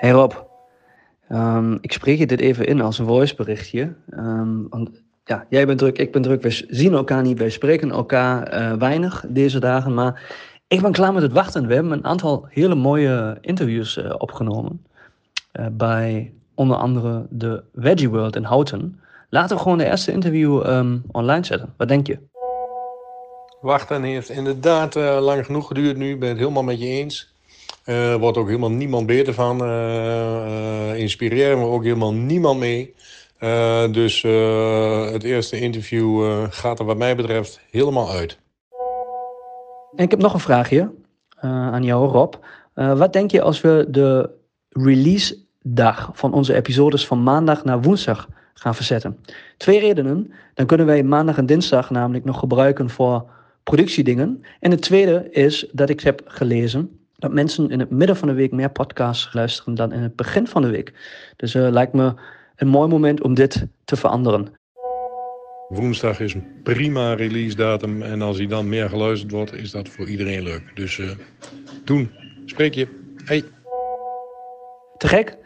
Hey Rob, Ehm, ik spreek je dit even in als een voiceberichtje. Um, want ja, jij bent druk, ik ben druk. We zien elkaar niet, wij spreken elkaar eh, weinig deze dagen. Maar ik ben klaar met het wachten. We hebben een aantal hele mooie interviews uh, opgenomen. Uh, bij onder andere de Veggie World in Houten. Laten we gewoon de eerste interview um, online zetten. Wat denk je? Wachten heeft inderdaad lang genoeg geduurd nu. Ik ben het helemaal met je eens. Er wordt ook helemaal niemand beter van. Uh, inspireren we ook helemaal niemand mee. Uh, dus het eerste interview gaat er wat mij betreft helemaal uit. Ik heb nog een vraagje aan jou, Rob. wat denk je als we de release dag van onze episodes van maandag naar woensdag gaan verzetten? Twee redenen. Dan kunnen wij maandag en dinsdag namelijk nog gebruiken voor productiedingen. En het tweede is dat ik heb gelezen dat mensen in het midden van de week meer podcasts luisteren dan in het begin van de week. Dus uh, lijkt me een mooi moment om dit te veranderen. Woensdag is een prima release datum en als hij dan meer geluisterd wordt, is dat voor iedereen leuk. Dus uh, doen. Spreek je. Hey. Te gek.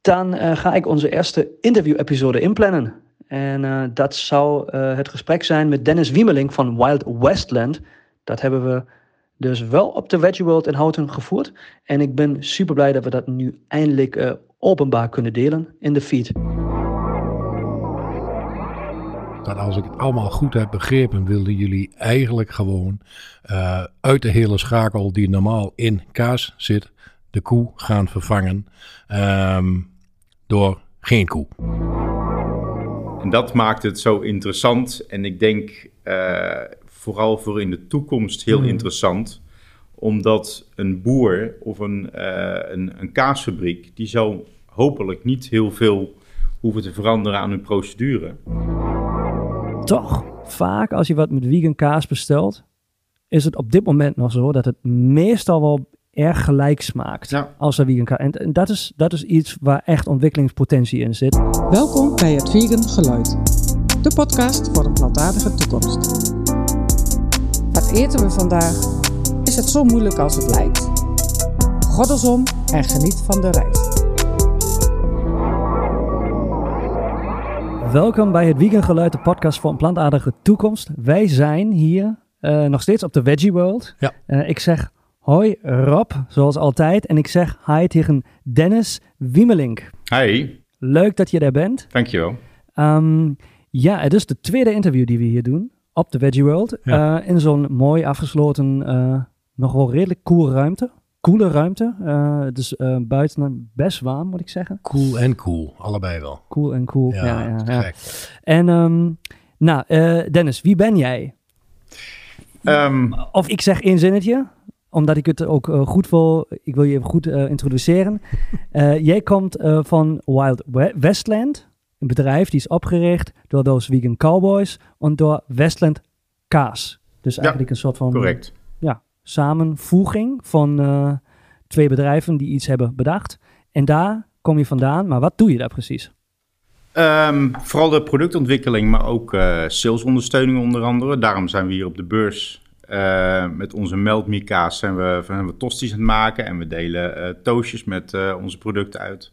Dan uh, ga ik onze eerste interview-episode inplannen. En dat zou het gesprek zijn met Dennis Wiemeling van Wild Westland. Dat hebben we dus wel op de Veggie World in Houten gevoerd. En ik ben super blij dat we dat nu eindelijk uh, openbaar kunnen delen in de feed. Dat als ik het allemaal goed heb begrepen, wilden jullie eigenlijk gewoon uh, uit de hele schakel die normaal in kaas zit, de koe gaan vervangen um, door geen koe. En dat maakt het zo interessant. En ik denk uh, vooral voor in de toekomst heel hmm. interessant. Omdat een boer of een, uh, een, een, kaasfabriek, die zal hopelijk niet heel veel hoeven te veranderen aan hun procedure. Toch, vaak als je wat met vegan kaas bestelt, is het op dit moment nog zo dat het meestal wel erg gelijk smaakt ja. als een vegan kaas. En, en, dat, is, dat is iets waar echt ontwikkelingspotentie in zit. Welkom bij het Vegan Geluid, de podcast voor een plantaardige toekomst. Wat eten we vandaag? Is het zo moeilijk als het lijkt? Goddelsom en geniet van de reis. Welkom bij het Vegan Geluid, de podcast voor een plantaardige toekomst. Wij zijn hier uh, nog steeds op de Veggie World. Ja. Uh, ik zeg hoi Rob, zoals altijd. En ik zeg hi tegen Dennis Wiemelink. Hi. Leuk dat je daar bent. Dankjewel. Um, ja, het is de tweede interview die we hier doen op de Veggie World. Ja. Uh, in zo'n mooi afgesloten, uh, nog wel redelijk cool ruimte. Coole ruimte. Uh, dus buiten best warm, moet ik zeggen. Cool en cool, allebei wel. Cool en cool, ja. ja, ja, ja. En um, nou, Dennis, wie ben jij? Um, of ik zeg één zinnetje, omdat ik het ook goed wil. Ik wil je even goed introduceren. jij komt van Wild Westland een bedrijf die is opgericht door those vegan cowboys en door Westland Kaas. Dus eigenlijk een soort van correct. Ja, samenvoeging van uh, twee bedrijven die iets hebben bedacht. En daar kom je vandaan, maar wat doe je daar precies? Um, vooral de productontwikkeling, maar ook uh, salesondersteuning onder andere. Daarom zijn we hier op de beurs uh, met onze Meltme-kaas zijn we, zijn we tosties aan het maken. En we delen toastjes met onze producten uit.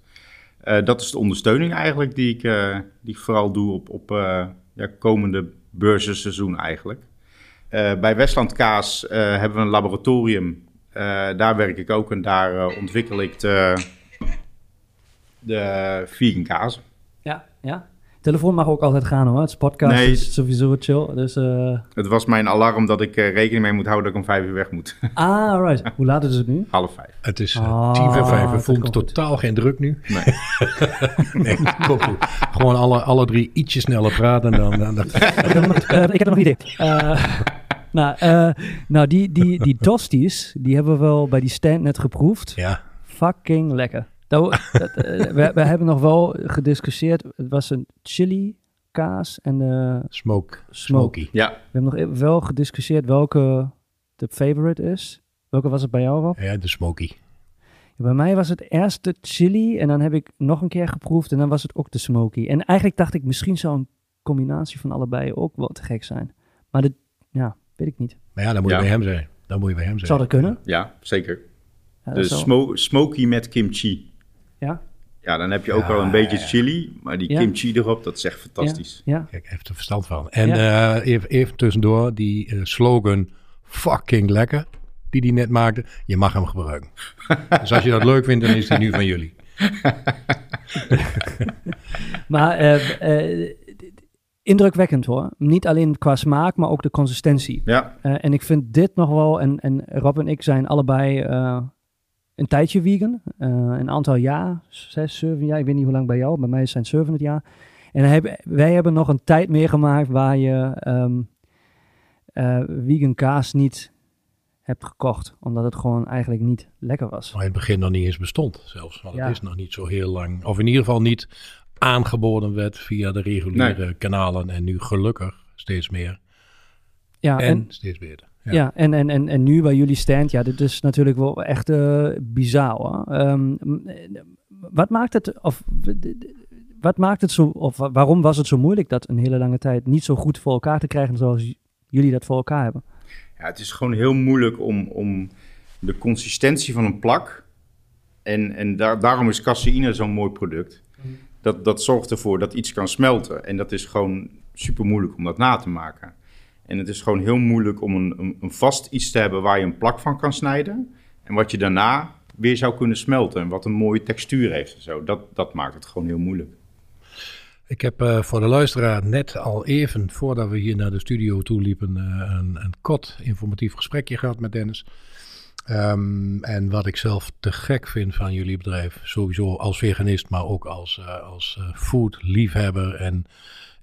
Uh, dat is de ondersteuning eigenlijk die ik, uh, die vooral doe op, op uh, ja, komende beursenseizoen eigenlijk. bij Westland Kaas hebben we een laboratorium. daar werk ik ook en daar ontwikkel ik de, de kaas. Ja, ja. Telefoon mag ook altijd gaan hoor. Het is podcast nee, is sowieso chill. Dus, uh... Het was mijn alarm dat ik uh, rekening mee moet houden dat ik om vijf uur weg moet. Ah, right. Hoe laat is het nu? Half vijf. Het is uh, oh, tien voor vijf. We voelen totaal geen druk nu. Nee. nee, goed. Gewoon alle, alle drie ietsje sneller praten dan... dan, dan. ik, heb nog, ik heb nog een idee. nou, nou, die, die, die tosties, die hebben we wel bij die stand net geproefd. Ja. Fucking lekker. Dat, dat, we, we, hebben nog wel gediscussieerd. Het was een chili kaas en de smoke. Smoky. Ja. We hebben nog even wel gediscussieerd welke de favorite is. Welke was het bij jou, Rob? Ja, de smoky. Ja, bij mij was het eerst de chili en dan heb ik nog een keer geproefd en dan was het ook de smoky. En eigenlijk dacht ik, misschien zou een combinatie van allebei ook wel te gek zijn. Maar de, ja, weet ik niet. Maar ja, dan moet je bij hem zijn. Dan moet je bij hem zijn. Zou dat kunnen? Ja, zeker. Ja, de smo smoky met kimchi. Ja? Ja, dan heb je ook Ja, wel een beetje ja, ja. chili, maar die Ja. kimchi erop, dat is echt fantastisch. Ja? Kijk, heeft er verstand van. En eh, even, even tussendoor, die eh, slogan fucking lekker, die die net maakte, je mag hem gebruiken. dus als je dat leuk vindt, dan is die nu van jullie. Maar eh, eh, indrukwekkend hoor. Niet alleen qua smaak, maar ook de consistentie. Ja, Eh, en ik vind dit nog wel, en, en Rob en ik zijn allebei eh, een tijdje vegan. Eh, een aantal jaar, zes, zeven jaar. Ik weet niet hoe lang bij jou, bij mij zijn het zeven jaar. En dan hebben- wij hebben nog een tijd meegemaakt waar je ehm, eh, vegan kaas niet hebt gekocht. Omdat het gewoon eigenlijk niet lekker was. Maar in het begin nog niet eens bestond zelfs. Want Ja. het is nog niet zo heel lang. Of in ieder geval niet aangeboden werd via de reguliere kanalen. En nu gelukkig steeds meer. Ja, en, en, steeds beter. Ja, en, en, en, en nu waar jullie stand, ja, dit is natuurlijk wel echt eh, bizar hoor. Ehm, m- eh, wat maakt het, of wat maakt het zo, of wa- waarom was het zo moeilijk dat een hele lange tijd niet zo goed voor elkaar te krijgen zoals jullie dat voor elkaar hebben? Ja, het is gewoon heel moeilijk om, om de consistentie van een plak. En, en daar, daarom is caseïne zo'n mooi product. Dat, dat zorgt ervoor dat iets kan smelten. En dat is gewoon super moeilijk om dat na te maken. En het is gewoon heel moeilijk om een, een, vast iets te hebben waar je een plak van kan snijden. En wat je daarna weer zou kunnen smelten. En wat een mooie textuur heeft. en Zo. Dat, dat maakt het gewoon heel moeilijk. Ik heb eh, voor de luisteraar net al even voordat we hier naar de studio toe liepen eh, een, een kort informatief gesprekje gehad met Dennis. Ehm, en wat ik zelf te gek vind van jullie bedrijf, sowieso als veganist, maar ook als, eh, als eh, food-liefhebber. En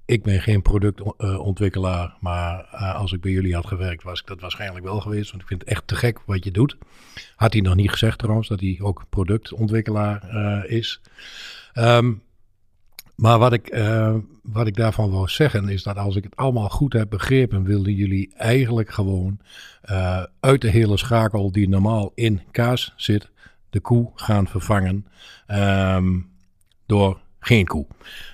ik ben geen productontwikkelaar, maar eh, als ik bij jullie had gewerkt, was ik dat waarschijnlijk wel geweest. Want ik vind het echt te gek wat je doet. Had hij nog niet gezegd trouwens, dat hij ook productontwikkelaar eh, is. Ehm, maar wat ik, eh, wat ik daarvan wil zeggen is dat als ik het allemaal goed heb begrepen, wilden jullie eigenlijk gewoon eh, uit de hele schakel die normaal in kaas zit, de koe gaan vervangen ehm, door geen koe.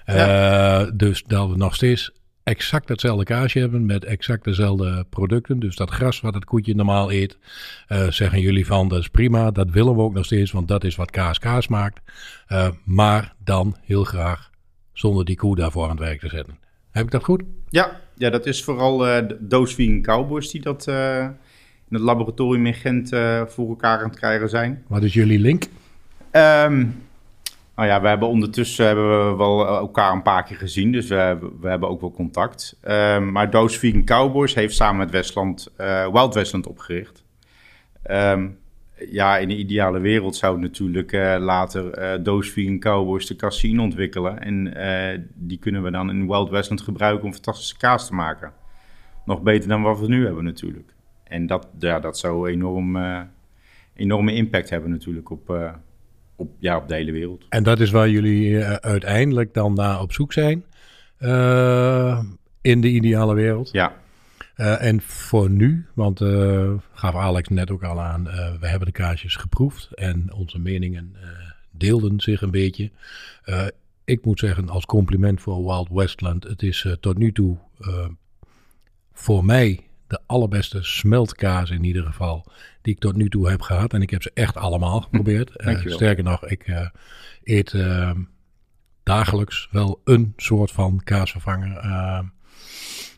Eh, dus dat we nog steeds exact hetzelfde kaasje hebben met exact dezelfde producten. Dus dat gras wat het koetje normaal eet, eh, zeggen jullie van dat is prima, dat willen we ook nog steeds, want dat is wat kaas kaas maakt. Eh, maar dan heel graag zonder die koe daarvoor aan het werk te zetten. Heb ik dat goed? Ja, ja dat is vooral eh de Doos Vegan Cowboys die dat in het laboratorium in Gent voor elkaar aan het krijgen zijn. Wat is jullie link? Ehm nou ja, we hebben ondertussen hebben we wel elkaar een paar keer gezien, dus we, we hebben ook wel contact. Ehm, maar Doos Vegan Cowboys heeft samen met Westland eh, Wild Westland opgericht. Ehm, ja, in de ideale wereld zou het natuurlijk eh, later eh Doos Vegan Cowboys de caseïne ontwikkelen. En eh, die kunnen we dan in Wild Westland gebruiken om fantastische kaas te maken. Nog beter dan wat we nu hebben natuurlijk. En dat, ja, dat zou enorm, eh, enorme impact hebben natuurlijk op, eh, op, ja, op de hele wereld. En dat is waar jullie eh, uiteindelijk dan naar op zoek zijn. eh, in de ideale wereld. Ja, Eh, en voor nu, want gaf Alex net ook al aan, we hebben de kaasjes geproefd en onze meningen deelden zich een beetje. Ik moet zeggen, als compliment voor Wild Westland, het is tot nu toe voor mij de allerbeste smeltkaas in ieder geval die ik tot nu toe heb gehad. En ik heb ze echt allemaal geprobeerd. Eh, sterker nog, ik eh, eet eh, dagelijks wel een soort van kaasvervanger. eh,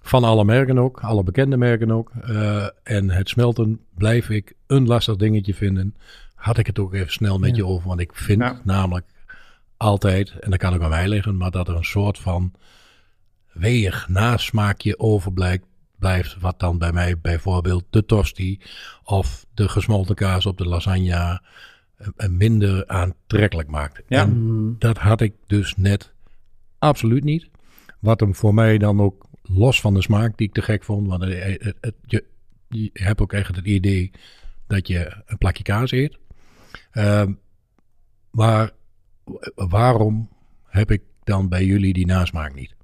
van alle merken ook, alle bekende merken ook. Eh, en het smelten blijf ik een lastig dingetje vinden. Had ik het ook even snel met Ja. je over. Want ik vind Ja. namelijk altijd, en dat kan ook aan mij liggen, maar dat er een soort van weeg nasmaakje overblijft. Blijft, wat dan bij mij bijvoorbeeld de tosti of de gesmolten kaas op de lasagne eh, eh, minder aantrekkelijk maakt. Ja. En dat had ik dus net absoluut niet. Wat hem voor mij dan ook los van de smaak die ik te gek vond. Want het, het- het- je, je hebt ook echt het idee dat je een plakje kaas eet. Ehm, maar waarom heb ik dan bij jullie die nasmaak niet?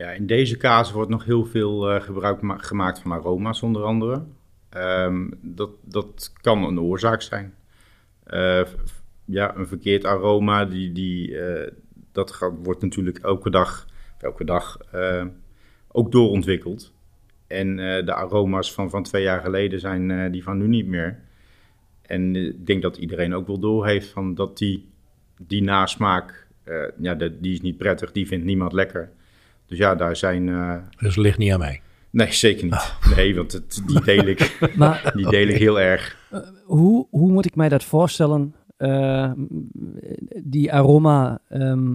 Ja, in deze kaas wordt nog heel veel eh, gebruik ma- gemaakt van aroma's onder andere. Ehm, dat, dat kan een oorzaak zijn. Eh, ja, een verkeerd aroma, die, die, eh, dat wordt natuurlijk elke dag, elke dag ook doorontwikkeld. En de aroma's van, van twee jaar geleden zijn die van nu niet meer. En ik denk dat iedereen ook wel doorheeft van dat die die nasmaak, ja, die is niet prettig, die vindt niemand lekker. Dus ja, daar zijn... eh, Dus het ligt niet aan mij. nee, zeker niet. Nee, want het, die deel ik, Maar die deel ik heel erg. hoe, hoe moet ik mij dat voorstellen? eh, die aroma, ehm,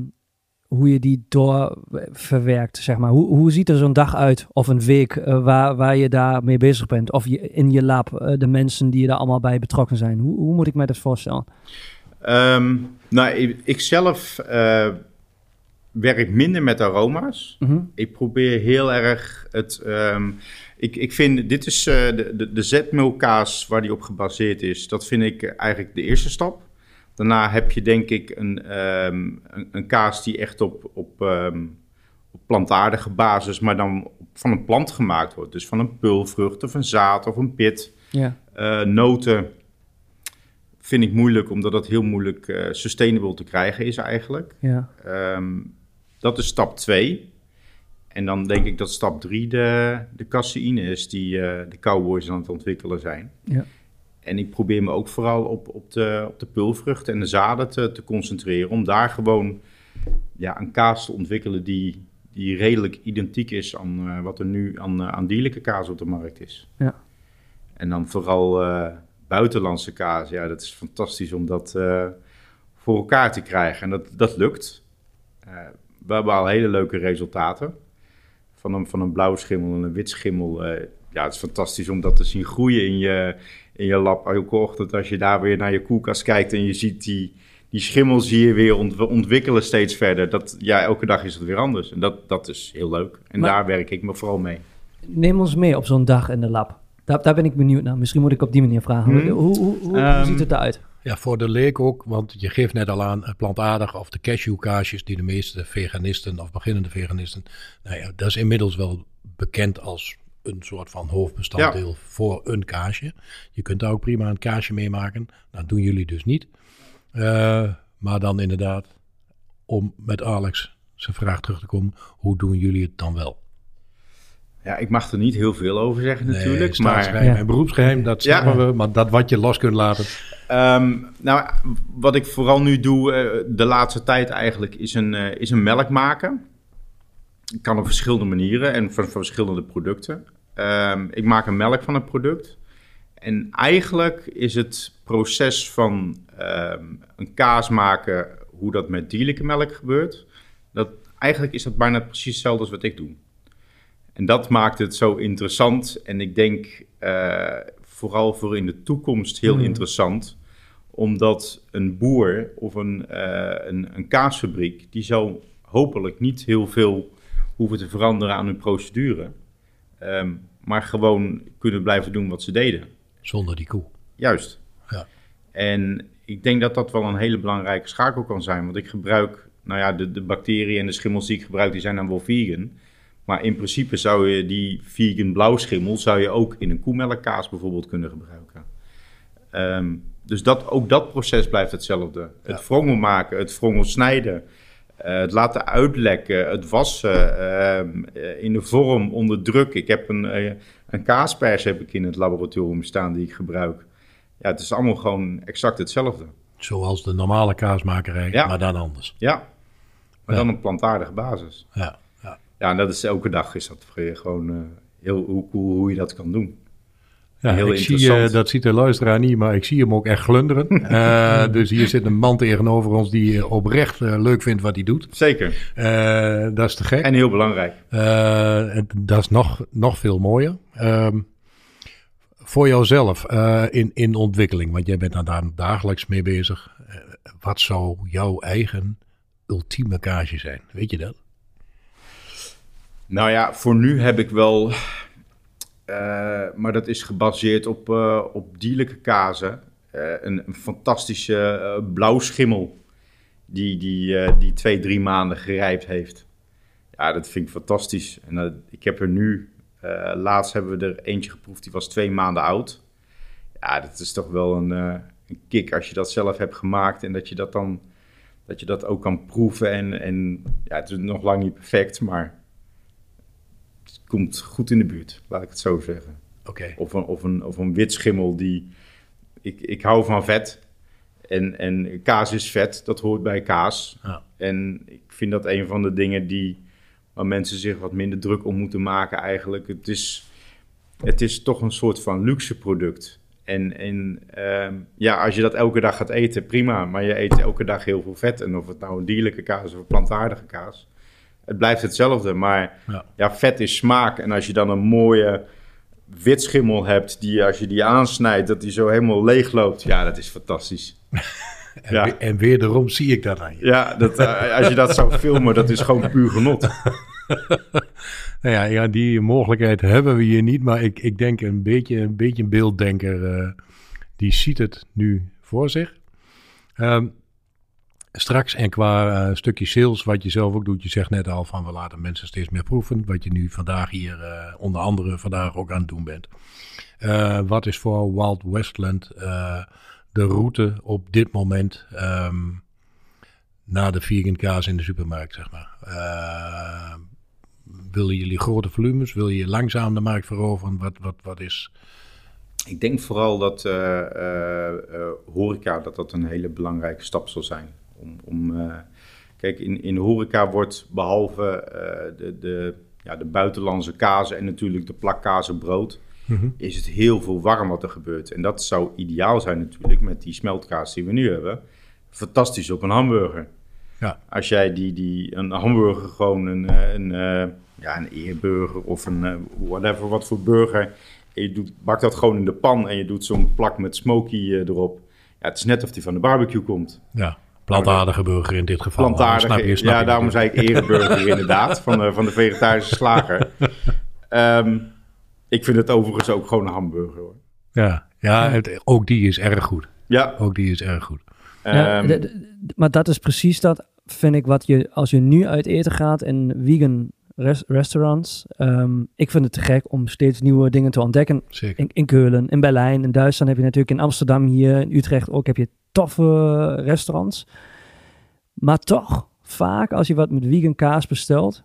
hoe je die door verwerkt, zeg maar. Hoe, hoe ziet er zo'n dag uit of een week eh, waar, waar je daar mee bezig bent? Of je, in je lab, eh, de mensen die er allemaal bij betrokken zijn. Hoe, hoe moet ik mij dat voorstellen? Ehm, nou, ik, ik zelf eh, werk minder met aroma's. Mhm. Ik probeer heel erg het. ehm, ik, ik vind, dit is eh, de, de, de zetmeelkaas waar die op gebaseerd is. Dat vind ik eigenlijk de eerste stap. Daarna heb je denk ik een, ehm, een, een kaas die echt op, op, ehm, op plantaardige basis, maar dan van een plant gemaakt wordt. Dus van een pulvrucht of een zaad of een pit. Ja, Eh, noten vind ik moeilijk, omdat dat heel moeilijk eh, sustainable te krijgen is eigenlijk. ja, dat is stap 2. En dan denk ik dat stap 3 de, de caseïne is die eh, de cowboys aan het ontwikkelen zijn. ja. En ik probeer me ook vooral op, op, de, op de pulvruchten en de zaden te, te concentreren. Om daar gewoon ja, een kaas te ontwikkelen die, die redelijk identiek is aan eh, wat er nu aan, eh, aan dierlijke kaas op de markt is. Ja. En dan vooral buitenlandse kaas. Ja, dat is fantastisch om dat voor elkaar te krijgen. En dat, dat lukt. We hebben al hele leuke resultaten. Van een, van een blauwe schimmel en een wit schimmel. eh, ja, het is fantastisch om dat te zien groeien in je, in je lab. Elke ochtend als je daar weer naar je koelkast kijkt en je ziet die, die schimmel zie je weer ont- ontwikkelen steeds verder. Dat, ja, elke dag is het weer anders. En dat, dat is heel leuk. En Maar- daar werk ik me vooral mee. Neem ons mee op zo'n dag in de lab. Daar, daar ben ik benieuwd naar. Misschien moet ik op die manier vragen. Hmm. Hoe, hoe, hoe Ehm, ziet het eruit? Ja, voor de leek ook, want je geeft net al aan eh, plantaardig of de cashewkaasjes die de meeste veganisten of beginnende veganisten, nou ja, dat is inmiddels wel bekend als een soort van hoofdbestanddeel voor een kaasje. Je kunt daar ook prima een kaasje mee maken. Dat doen jullie dus niet. Eh, maar dan inderdaad, om met Alex zijn vraag terug te komen, hoe doen jullie het dan wel? Ja, ik mag er niet heel veel over zeggen natuurlijk. Nee, maar staatsgeheim Ja. en beroepsgeheim, dat Ja. snappen we. Maar dat wat je los kunt laten, Ehm, nou, wat ik vooral nu doe eh, de laatste tijd eigenlijk is een, eh, is een melk maken. Ik kan op verschillende manieren en van, van verschillende producten. Ehm, ik maak een melk van een product. En eigenlijk is het proces van ehm, een kaas maken, hoe dat met dierlijke melk gebeurt, dat, eigenlijk is dat bijna precies hetzelfde als wat ik doe. En dat maakt het zo interessant. En ik denk eh, vooral voor in de toekomst heel Hmm. interessant. Omdat een boer of een, eh, een, een kaasfabriek, die zal hopelijk niet heel veel hoeven te veranderen aan hun procedure. Ehm, maar gewoon kunnen blijven doen wat ze deden. zonder die koe. Juist. Ja. En ik denk dat dat wel een hele belangrijke schakel kan zijn. Want ik gebruik, nou ja, de, de bacteriën en de schimmels die ik gebruik, die zijn dan wel vegan. Maar in principe zou je die vegan blauwschimmel, zou je ook in een koemelkkaas bijvoorbeeld kunnen gebruiken. Ehm, dus dat, ook dat proces blijft hetzelfde. Het wrongel maken, het wrongel snijden, eh, het laten uitlekken, het wassen, ehm, eh, in de vorm, onder druk. Ik heb een, eh, een kaaspers heb ik in het laboratorium staan die ik gebruik. Ja, het is allemaal gewoon exact hetzelfde. Zoals de normale kaasmakerij, Ja. maar dan anders. Ja, maar Ja. dan op plantaardige basis. Ja, ja. En dat is elke dag is dat gewoon eh, heel cool hoe je dat kan doen. Ja, Heel ik zie, eh, dat ziet de luisteraar niet, maar ik zie hem ook echt glunderen. Eh, dus hier zit een man tegenover ons die oprecht leuk vindt wat hij doet. Zeker. Dat is te gek. En heel belangrijk. Dat is nog, nog veel mooier. Ehm, voor jouzelf in, in ontwikkeling, want jij bent daar dagelijks mee bezig. Wat zou jouw eigen ultieme kaasje zijn? Weet je dat? Nou ja, voor nu heb ik wel. eh, maar dat is gebaseerd op, eh, op dierlijke kazen. Eh, een, fantastische blauwschimmel. Die, die, die twee, drie maanden gerijpt heeft. Ja, dat vind ik fantastisch. En ik heb er nu. laatst hebben we er eentje geproefd, die was twee maanden oud. Ja, dat is toch wel een, een kick als je dat zelf hebt gemaakt. En dat je dat dan. Dat je dat ook kan proeven. En, en ja, het is nog lang niet perfect, maar komt goed in de buurt, laat ik het zo zeggen. Oké. Of een, of een, of een wit schimmel die... Ik, ik hou van vet. En, en kaas is vet, dat hoort bij kaas. Ja. En ik vind dat een van de dingen die, waar mensen zich wat minder druk om moeten maken eigenlijk. Het is, het is toch een soort van luxe product. En, en ehm, ja, als je dat elke dag gaat eten, prima. Maar je eet elke dag heel veel vet. En of het nou een dierlijke kaas of een plantaardige kaas. Het blijft hetzelfde. Maar Ja. ja, vet is smaak. En als je dan een mooie witschimmel hebt, die als je die aansnijdt, dat die zo helemaal leeg loopt. Ja, dat is fantastisch. En, Ja. we- en wederom zie ik dat aan je. Ja, dat, eh, als je dat zou filmen, dat is gewoon puur genot. Nou ja, ja, die mogelijkheid hebben we hier niet. Maar ik, ik denk een beetje een, beetje een beelddenker. eh, die ziet het nu voor zich. Ehm, straks en qua eh, stukje sales, wat je zelf ook doet. Je zegt net al van we laten mensen steeds meer proeven. Wat je nu vandaag hier eh, onder andere vandaag ook aan het doen bent. Eh, wat is voor Wild Westland de route op dit moment ehm, naar de vegan kaas in de supermarkt, zeg maar? Willen jullie grote volumes? Wil je langzaam de markt veroveren? Wat, wat, wat is... Ik denk vooral dat horeca dat dat een hele belangrijke stap zal zijn. Om, om, eh, kijk, in, in horeca wordt behalve eh, de, de, ja, de buitenlandse kazen en natuurlijk de plakkazen brood, is het heel veel warm wat er gebeurt. En dat zou ideaal zijn natuurlijk met die smeltkaas die we nu hebben. Fantastisch op een hamburger. Ja. Als jij die, die, een hamburger gewoon een, eh, een, ja, een eerburger of een whatever, wat voor burger. En je doet, bakt dat gewoon in de pan en je doet zo'n plak met smoky erop. Ja, het is net of die van de barbecue komt. Ja, plantaardige burger in dit geval. Plantaardig. Snap je, snap ja, je daarom zei ik ereburger inderdaad, van de, van de vegetarische slager. Ehm, ik vind het overigens ook gewoon een hamburger hoor. Ja, ja het- ook die is erg goed. Ja, Ook die is erg goed. Ja, ehm, maar dat is precies dat, vind ik, wat je, als je nu uit eten gaat in vegan res- restaurants. ehm, ik vind het te gek om steeds nieuwe dingen te ontdekken. Zeker. In, in Keulen, in Berlijn, in Duitsland heb je natuurlijk in Amsterdam hier, in Utrecht ook heb je toffe restaurants. Maar toch, vaak als je wat met vegan kaas bestelt,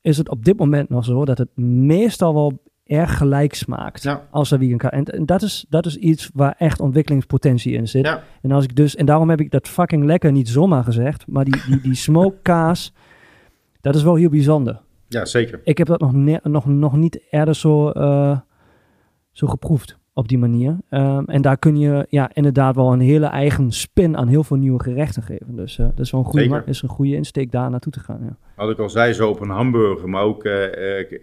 is het op dit moment nog zo dat het meestal wel erg gelijk smaakt Ja. als er vegan kaas. En, en dat, is, dat is iets waar echt ontwikkelingspotentie in zit. ja, En als ik dus, en daarom heb ik dat fucking lekker niet zomaar gezegd, maar die, die, die smoke kaas, dat is wel heel bijzonder. Ja, zeker. Ik heb dat nog, ne- nog, nog niet eerder zo, eh, zo geproefd op die manier. Ehm, en daar kun je ja, inderdaad wel een hele eigen spin aan heel veel nieuwe gerechten geven. Dus eh, dat is wel een goede, ma- is een goede insteek daar naartoe te gaan. Ja. Wat ik al zei, zo op een hamburger, maar ook eh,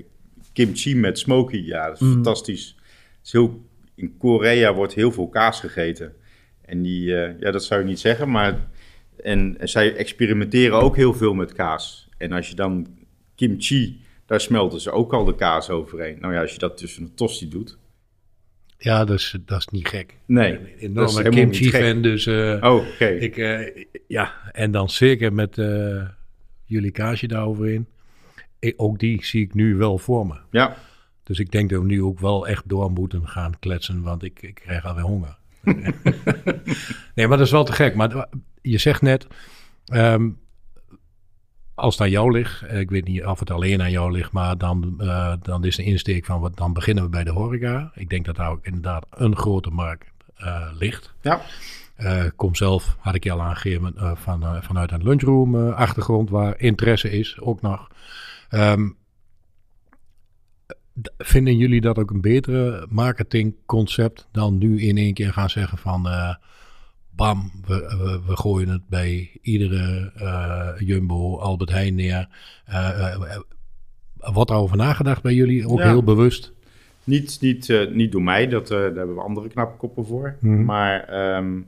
kimchi met smoky. Ja, dat is Mm. fantastisch. Is heel, in Korea wordt heel veel kaas gegeten. En die, ja, dat zou je niet zeggen, maar... En, en zij experimenteren ook heel veel met kaas. En als je dan kimchi, daar smelten ze ook al de kaas overheen. Nou ja, als je dat tussen een tosti doet... Ja, dat is, dat is niet gek. Nee, Een dat is enorme kimchi-fan, dus... eh, Oh, oké. ik, eh, ja, en dan zeker met eh, jullie kaasje daaroverheen. Ik, ook die zie ik nu wel voor me. Ja, Dus ik denk dat we nu ook wel echt door moeten gaan kletsen, want ik, ik krijg alweer honger. nee, maar dat is wel te gek. Maar je zegt net, ehm, als het aan jou ligt, eh, ik weet niet of het alleen aan jou ligt, maar dan, eh, dan is de insteek van, wat, dan beginnen we bij de horeca. Ik denk dat daar ook inderdaad een grote markt eh, ligt. ja. Kom zelf, had ik je al aangegeven, van, vanuit een lunchroom achtergrond waar interesse is, ook nog. Ehm, vinden jullie dat ook een betere marketingconcept dan nu in één keer gaan zeggen van bam, we, we, we gooien het bij iedere eh, Jumbo, Albert Heijn neer. Eh, eh, wordt daarover nagedacht bij jullie, ook Ja. heel bewust? Niet, niet, niet door mij, dat, daar hebben we andere knappe koppen voor. Mhm. Maar ehm,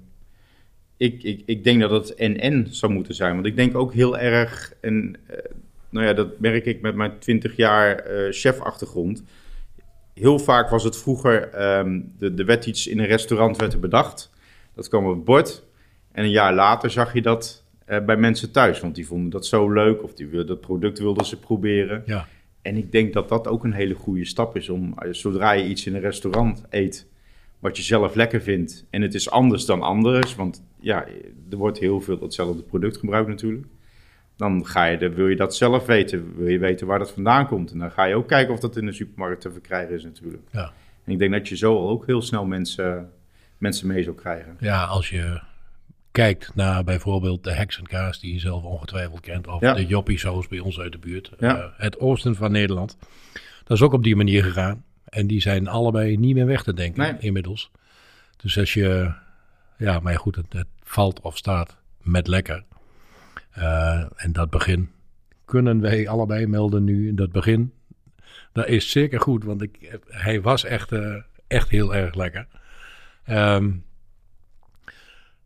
ik, ik, ik denk dat het en-en zou moeten zijn. Want ik denk ook heel erg, en nou ja, dat merk ik met mijn 20 jaar chefachtergrond. Heel vaak was het vroeger, ehm de, er werd iets in een restaurant werd er bedacht. Dat kwam op het bord. En een jaar later zag je dat eh, bij mensen thuis. Want die vonden dat zo leuk of die, wilden- dat product wilden ze proberen. Ja. En ik denk dat dat ook een hele goede stap is om, eh, zodra je iets in een restaurant eet, wat je zelf lekker vindt, en het is anders dan anders, want ja, er wordt heel veel hetzelfde product gebruikt natuurlijk. Dan ga je de, wil je dat zelf weten, wil je weten waar dat vandaan komt. En dan ga je ook kijken of dat in de supermarkt te verkrijgen is natuurlijk. Ja. En ik denk dat je zo ook heel snel mensen, mensen mee zou krijgen. Ja, als je kijkt naar bijvoorbeeld de heksenkaas die je zelf ongetwijfeld kent, of Ja. de joppie saus bij ons uit de buurt, Ja. eh, het oosten van Nederland. Dat is ook op die manier gegaan. En die zijn allebei niet meer weg te denken Nee. inmiddels. Dus als je, ja, maar goed, het, het valt of staat met lekker. Eh, en dat begin kunnen wij allebei melden nu. Dat begin, dat is zeker goed, want ik, hij was echt, eh, echt heel erg lekker. Ehm,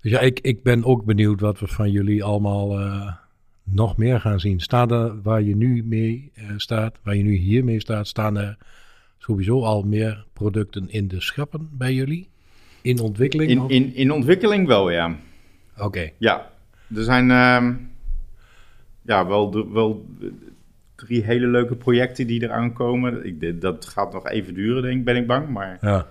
dus ja, ik, ik ben ook benieuwd wat we van jullie allemaal eh, nog meer gaan zien. Staan er waar je nu mee eh, staat, waar je nu hier mee staat, staan er sowieso al meer producten in de schappen bij jullie? In ontwikkeling? In, in, in ontwikkeling wel, ja. Oké, Ja, er zijn ehm, ja, wel, wel drie hele leuke projecten die eraan komen. Ik, dat gaat nog even duren, denk ik, ben ik bang. Maar ja.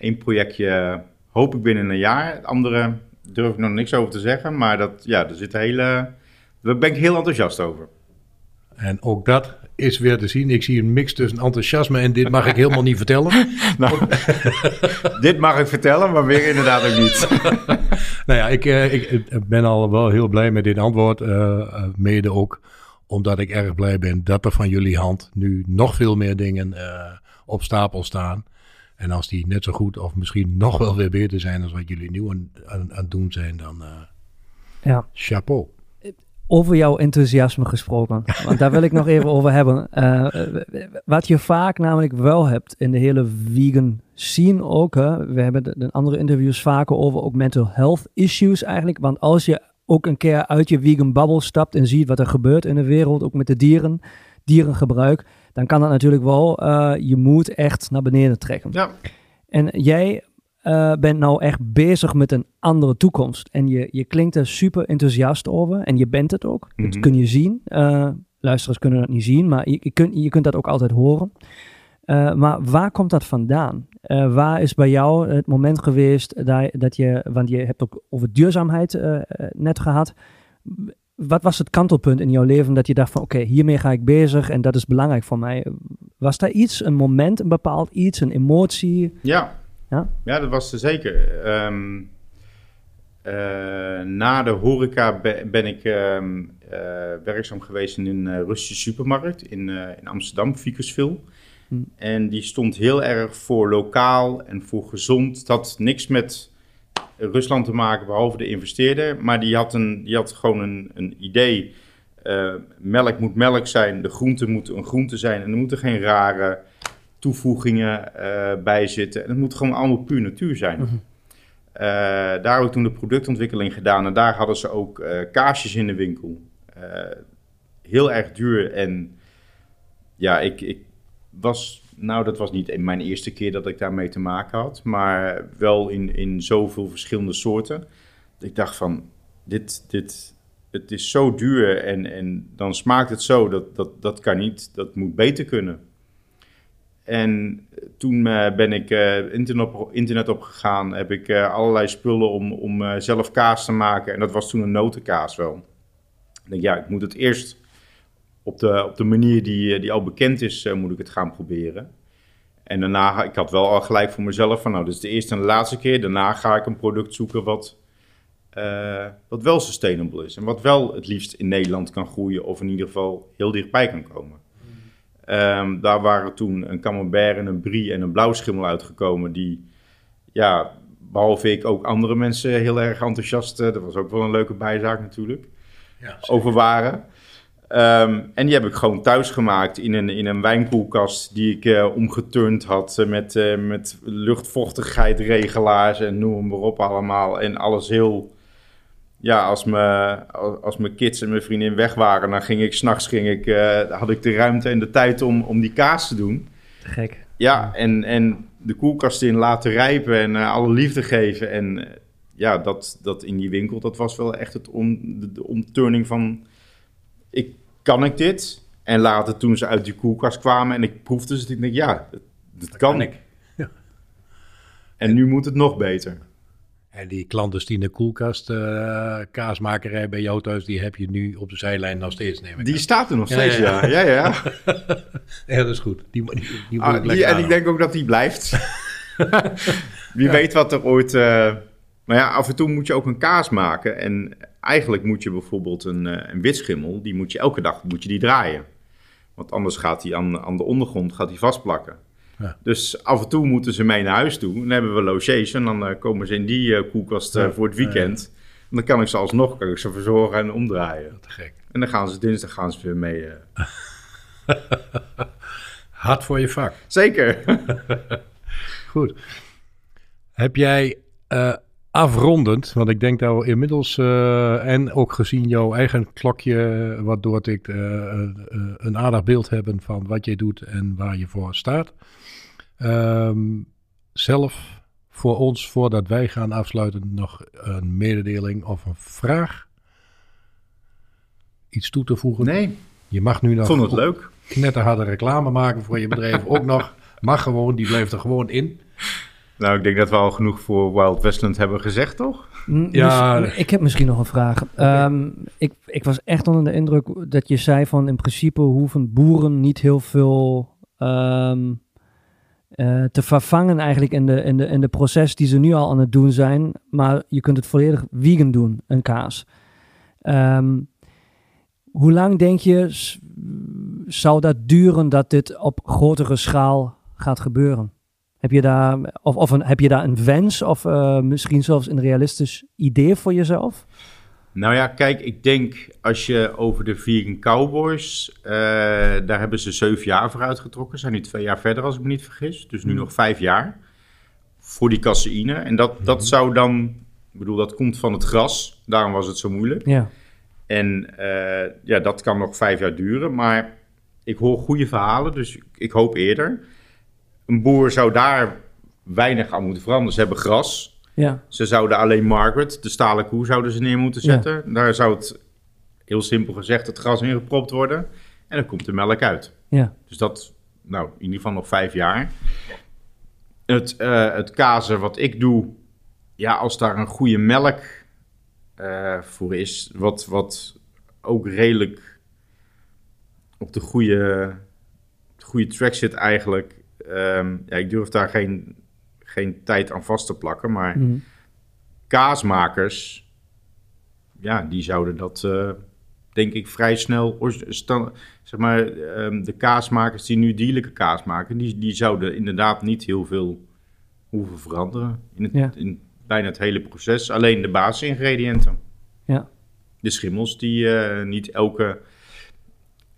Één projectje hoop ik binnen een jaar. Het andere durf ik nog niks over te zeggen. Maar dat, ja, er zit een hele... Daar ben ik heel enthousiast over. En ook dat is weer te zien. Ik zie een mix tussen enthousiasme en dit mag ik helemaal niet vertellen. Nou, dit mag ik vertellen, maar weer inderdaad ook niet. Nou ja, ik, eh, ik, ik ben al wel heel blij met dit antwoord. eh, eh, mede ook omdat ik erg blij ben dat er van jullie hand nu nog veel meer dingen op stapel staan. En als die net zo goed of misschien nog wel weer beter zijn dan wat jullie nu aan, aan, aan het doen zijn, dan eh, Ja. chapeau. Over jouw enthousiasme gesproken, want daar wil ik nog even over hebben. Eh, wat je vaak namelijk wel hebt in de hele vegan scene ook. Hè? We hebben de andere interviews vaker over ook mental health issues eigenlijk. Want als je ook een keer uit je vegan bubble stapt en ziet wat er gebeurt in de wereld, ook met de dieren, dierengebruik, dan kan dat natuurlijk wel eh, je moed echt naar beneden trekken. Ja, En jij eh, bent nou echt bezig met een andere toekomst. En je, je klinkt er super enthousiast over. En je bent het ook. Dat Mhm. kun je zien. Eh, luisteraars kunnen dat niet zien, maar je, je, kunt, je kunt dat ook altijd horen. Eh, maar waar komt dat vandaan? Eh, waar is bij jou het moment geweest dat, dat je, want je hebt ook over duurzaamheid net gehad. Wat was het kantelpunt in jouw leven dat je dacht van oké, hiermee ga ik bezig en dat is belangrijk voor mij? Was daar iets, een moment, een bepaald iets, een emotie? Ja, Ja? ja dat was er zeker. Ehm, eh, na de horeca be- ben ik ehm, eh, werkzaam geweest in een eh, Russische supermarkt in, in Amsterdam, Vicusville. Hm. En die stond heel erg voor lokaal en voor gezond. Het had niks met Rusland te maken, behalve de investeerder. Maar die had, een, die had gewoon een, een idee. Eh, melk moet melk zijn, de groente moet een groente zijn. En er moeten geen rare toevoegingen eh, bij zitten. En het moet gewoon allemaal puur natuur zijn. Mhm. Eh, daar heb ik toen de productontwikkeling gedaan. En daar hadden ze ook kaarsjes in de winkel. Heel erg duur. En ja, ik, ik was... Nou, dat was niet mijn eerste keer dat ik daarmee te maken had. Maar wel in, in zoveel verschillende soorten. Ik dacht van, dit, dit, het is zo duur en, en dan smaakt het zo. Dat, dat, dat kan niet, dat moet beter kunnen. En toen eh, ben ik eh, internet, op, internet opgegaan, heb ik eh, allerlei spullen om, om zelf kaas te maken. En dat was toen een notenkaas wel. Ik denk, ja, ik moet het eerst op de, op de manier die, eh, die al bekend is, eh, moet ik het gaan proberen. En daarna, ik had wel al gelijk voor mezelf van, nou, dit is de eerste en de laatste keer. Daarna ga ik een product zoeken wat, eh, wat wel sustainable is. En wat wel het liefst in Nederland kan groeien of in ieder geval heel dichtbij kan komen. Ehm, daar waren toen een camembert en een brie en een blauwschimmel uitgekomen die, ja, behalve ik ook andere mensen heel erg enthousiast, dat was ook wel een leuke bijzaak natuurlijk, Ja, over waren. Ehm, en die heb ik gewoon thuis gemaakt in een, in een wijnkoelkast die ik eh, omgeturnd had eh, met, eh, met luchtvochtigheidregelaars en noem maar op allemaal. En alles heel, ja, als, me, als, mijn kids en mijn vriendin weg waren, dan ging ik s'nachts, ging ik, had ik de ruimte en de tijd om, om die kaas te doen. Gek. Ja, en, en de koelkast in laten rijpen en alle liefde geven. En ja, dat, dat in die winkel, dat was wel echt het om, de, de omturning van... Ik, kan ik dit? En later toen ze uit die koelkast kwamen en ik proefde ze, ik denk ja, dat, dat kan ik. Ja. En nu moet het nog beter. En die clandestine koelkast eh, kaasmakerij bij jou thuis, die heb je nu op de zijlijn nog steeds, neem ik Die aan. staat er nog Ja, steeds, ja, ja. ja. ja, ja, Ja, dat is goed. Die, die, die moet Ah, ik die- en ik denk ook dat die blijft. Wie Ja. weet wat er ooit, eh, Maar ja, af en toe moet je ook een kaas maken. En eigenlijk moet je bijvoorbeeld een, eh, een witschimmel, die moet je elke dag moet je die draaien. Want anders gaat die aan, aan de ondergrond gaat die vastplakken. Ja. Dus af en toe moeten ze mee naar huis toe. Dan hebben we logies en dan eh, komen ze in die eh, koelkast Ja, voor het weekend. En dan kan ik ze alsnog kan ik ze verzorgen en omdraaien. Te gek. En dan gaan ze dinsdag gaan ze weer mee. eh. Hard voor je vak. Zeker. Goed. Heb jij afrondend, want ik denk dat we inmiddels, eh, en ook gezien jouw eigen klokje, waardoor ik eh, een aardig beeld hebben van wat je doet en waar je voor staat. Ehm, zelf voor ons, voordat wij gaan afsluiten, nog een mededeling of een vraag? Iets toe te voegen? Nee, Je mag nu nog vond het leuk. knetterharde reclame maken voor je bedrijf. ook nog. Mag gewoon, die blijft er gewoon in. Nou, ik denk dat we al genoeg voor Wild Westland hebben gezegd, toch? Ja. ik heb misschien nog een vraag. Ehm, ik, ik was echt onder de indruk dat je zei van in principe hoeven boeren niet heel veel ehm, eh, te vervangen eigenlijk in de, in, de, in de proces die ze nu al aan het doen zijn. Maar je kunt het volledig vegan doen, een kaas. Ehm, hoe lang denk je zou dat duren dat dit op grotere schaal gaat gebeuren? Heb je daar, of, of een, heb je daar een wens of eh, misschien zelfs een realistisch idee voor jezelf? Nou ja, kijk, ik denk als je over de Vegan Cowboys, eh, daar hebben ze zeven jaar voor uitgetrokken. Zijn nu twee jaar verder, als ik me niet vergis. Dus nu nog vijf jaar voor die caseïne. En dat, dat zou dan, ik bedoel, dat komt van het gras. Daarom was het zo moeilijk. Ja, En eh, ja, dat kan nog vijf jaar duren. Maar ik hoor goede verhalen, dus ik hoop eerder. Een boer zou daar weinig aan moeten veranderen. Ze hebben gras. ja, Ze zouden alleen Margaret, de stalen koe, zouden ze neer moeten Ja. zetten. Daar zou het, heel simpel gezegd, het gras in gepropt worden. En dan komt de melk uit. ja, Dus dat, nou, in ieder geval nog vijf jaar. Het, eh, het kazen wat ik doe, ja, als daar een goede melk eh, voor is, wat, wat ook redelijk op de goede, de goede track zit eigenlijk. Ehm, ja, ik durf daar geen, geen tijd aan vast te plakken, maar mhm. kaasmakers, ja, die zouden dat, eh, denk ik, vrij snel. zeg maar, ehm, de kaasmakers die nu dierlijke kaas maken, die, die zouden inderdaad niet heel veel hoeven veranderen in, het, Ja. in bijna het hele proces. Alleen de basisingrediënten. Ja. De schimmels die eh, niet elke.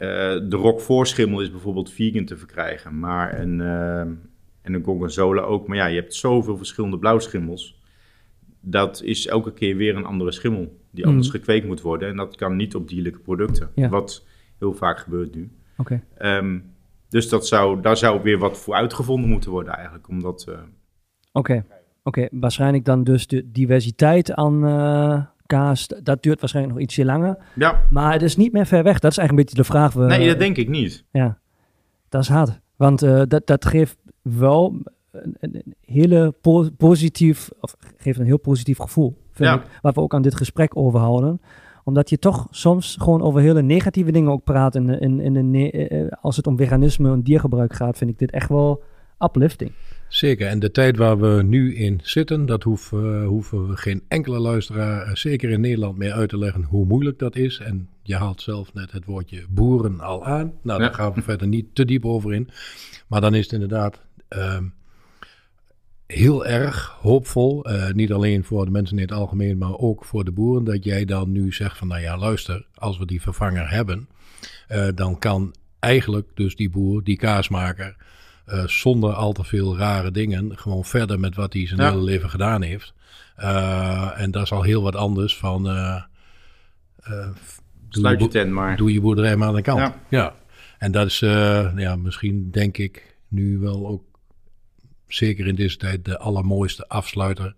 Eh, de roquefort-schimmel is bijvoorbeeld vegan te verkrijgen, maar een, eh, en een gorgonzola ook. Maar ja, je hebt zoveel verschillende blauwschimmels dat is elke keer weer een andere schimmel die anders Mhm. gekweekt moet worden. En dat kan niet op dierlijke producten, Ja. wat heel vaak gebeurt nu. oké. Ehm, dus dat zou, daar zou weer wat voor uitgevonden moeten worden eigenlijk. Omdat, eh, Oké, oké. waarschijnlijk dan dus de diversiteit aan dat duurt waarschijnlijk nog ietsje langer. ja, Maar het is niet meer ver weg. Dat is eigenlijk een beetje de vraag. We, nee, dat denk ik niet. Ja, dat is hard. Want eh, dat, dat geeft wel een, hele po- positief, of geeft een heel positief gevoel, vind Ja. ik. Waar we ook aan dit gesprek over houden. Omdat je toch soms gewoon over hele negatieve dingen ook praat. En, in, in, in, ne- eh, als het om veganisme en diergebruik gaat, vind ik dit echt wel uplifting. Zeker, en de tijd waar we nu in zitten, dat hoef, eh, hoeven we geen enkele luisteraar, eh, zeker in Nederland, meer uit te leggen hoe moeilijk dat is. En je haalt zelf net het woordje boeren al aan. Nou, daar Ja. gaan we verder niet te diep over in. Maar dan is het inderdaad ehm, heel erg hoopvol, eh, niet alleen voor de mensen in het algemeen, maar ook voor de boeren, dat jij dan nu zegt van, nou ja, luister, als we die vervanger hebben, dan kan eigenlijk dus die boer, die kaasmaker, eh, zonder al te veel rare dingen, gewoon verder met wat hij zijn Ja. hele leven gedaan heeft. Eh, en dat is al heel wat anders van. eh, Sluit je tent maar. doe je boerderij maar aan de kant. Ja. Ja. En dat is ja, misschien, denk ik, nu wel ook zeker in deze tijd de allermooiste afsluiter.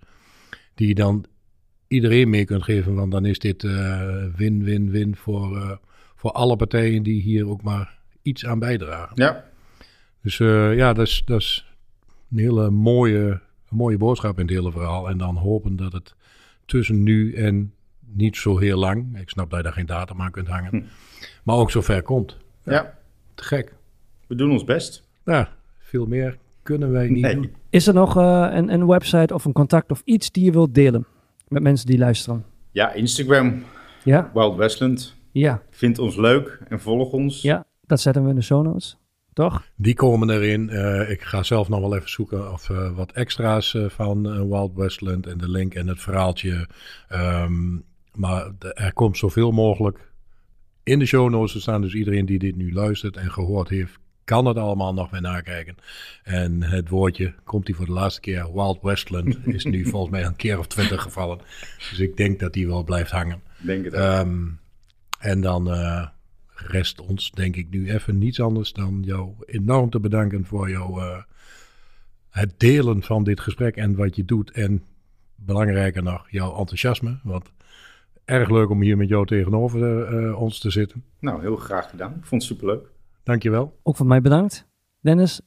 Die je dan iedereen mee kunt geven. Want dan is dit win-win-win voor, voor alle partijen die hier ook maar iets aan bijdragen. Ja, Dus eh, ja, dat is, dat is een hele mooie, een mooie boodschap in het hele verhaal. En dan hopen dat het tussen nu en niet zo heel lang, ik snap dat je daar geen datum aan kunt hangen, Hm. maar ook zo ver komt. ja, Te gek. we doen ons best. Ja, veel meer kunnen wij niet Nee. doen. Is er nog eh, een, een website of een contact of iets die je wilt delen? met mensen die luisteren? Ja, Instagram, Ja, Wild Westland. ja, Vind ons leuk en volg ons. ja. Dat zetten we in de show notes. Toch? Die komen erin. Eh, ik ga zelf nog wel even zoeken of eh, wat extra's eh, van Wild Westland en de link en het verhaaltje. Ehm, maar de- er komt zoveel mogelijk in de show notes te staan. Dus iedereen die dit nu luistert en gehoord heeft, kan het allemaal nog weer nakijken. En het woordje, komt die voor de laatste keer, Wild Westland, is nu volgens mij een keer of twintig gevallen. Dus ik denk dat die wel blijft hangen. Denk het ook. Ehm, en dan eh, rest ons, denk ik, nu even niets anders dan jou enorm te bedanken voor jouw, eh, het delen van dit gesprek en wat je doet. En belangrijker nog, jouw enthousiasme. Want erg leuk om hier met jou tegenover eh, ons te zitten. Nou, heel graag gedaan. Ik vond het superleuk. Dankjewel. Ook van mij bedankt. Dennis,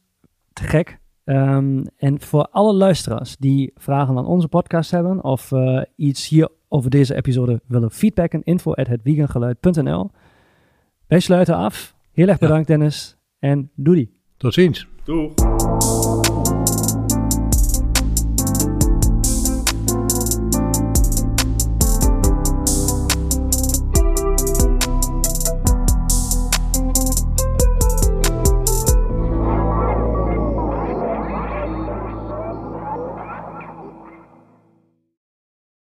te gek. Ehm, en voor alle luisteraars die vragen aan onze podcast hebben of eh, iets hier over deze episode willen feedbacken, info at hetwiegengeluid.nl. Wij sluiten af. Heel erg Ja. bedankt Dennis en doei. Tot ziens. Doeg!